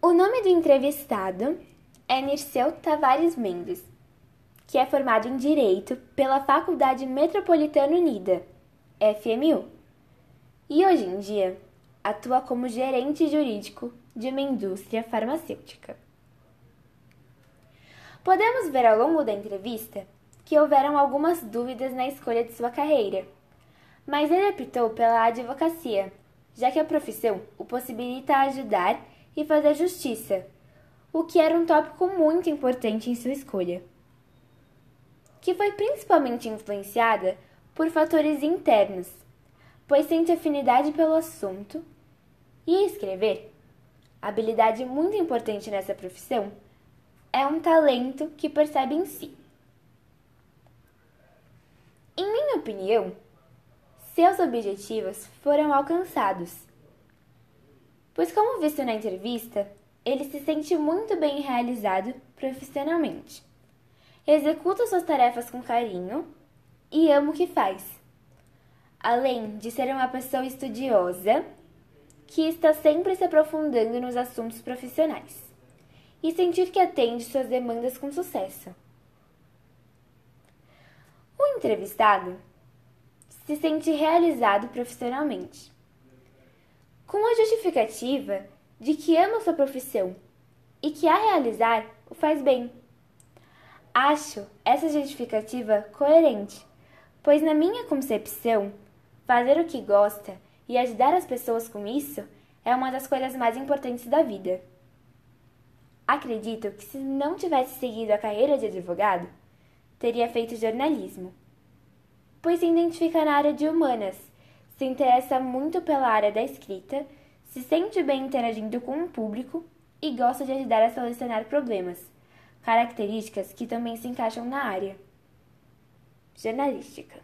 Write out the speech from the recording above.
O nome do entrevistado é Nirceu Tavares Mendes, que é formado em Direito pela Faculdade Metropolitana Unida, FMU, e hoje em dia atua como gerente jurídico de uma indústria farmacêutica. Podemos ver ao longo da entrevista que houveram algumas dúvidas na escolha de sua carreira, mas ele optou pela advocacia, já que a profissão o possibilita ajudar e fazer justiça, o que era um tópico muito importante em sua escolha, que foi principalmente influenciada por fatores internos, pois sente afinidade pelo assunto e escrever. Habilidade muito importante nessa profissão é um talento que percebe em si. Em minha opinião, seus objetivos foram alcançados. Pois, como visto na entrevista, ele se sente muito bem realizado profissionalmente. Executa suas tarefas com carinho e ama o que faz. Além de ser uma pessoa estudiosa que está sempre se aprofundando nos assuntos profissionais e sentir que atende suas demandas com sucesso. O entrevistado se sente realizado profissionalmente, com a justificativa de que ama sua profissão e que a realizar o faz bem. Acho essa justificativa coerente, pois, na minha concepção, fazer o que gosta e ajudar as pessoas com isso é uma das coisas mais importantes da vida. Acredito que se não tivesse seguido a carreira de advogado, teria feito jornalismo, pois se identifica na área de humanas, se interessa muito pela área da escrita, se sente bem interagindo com o público e gosta de ajudar a solucionar problemas, características que também se encaixam na área jornalística.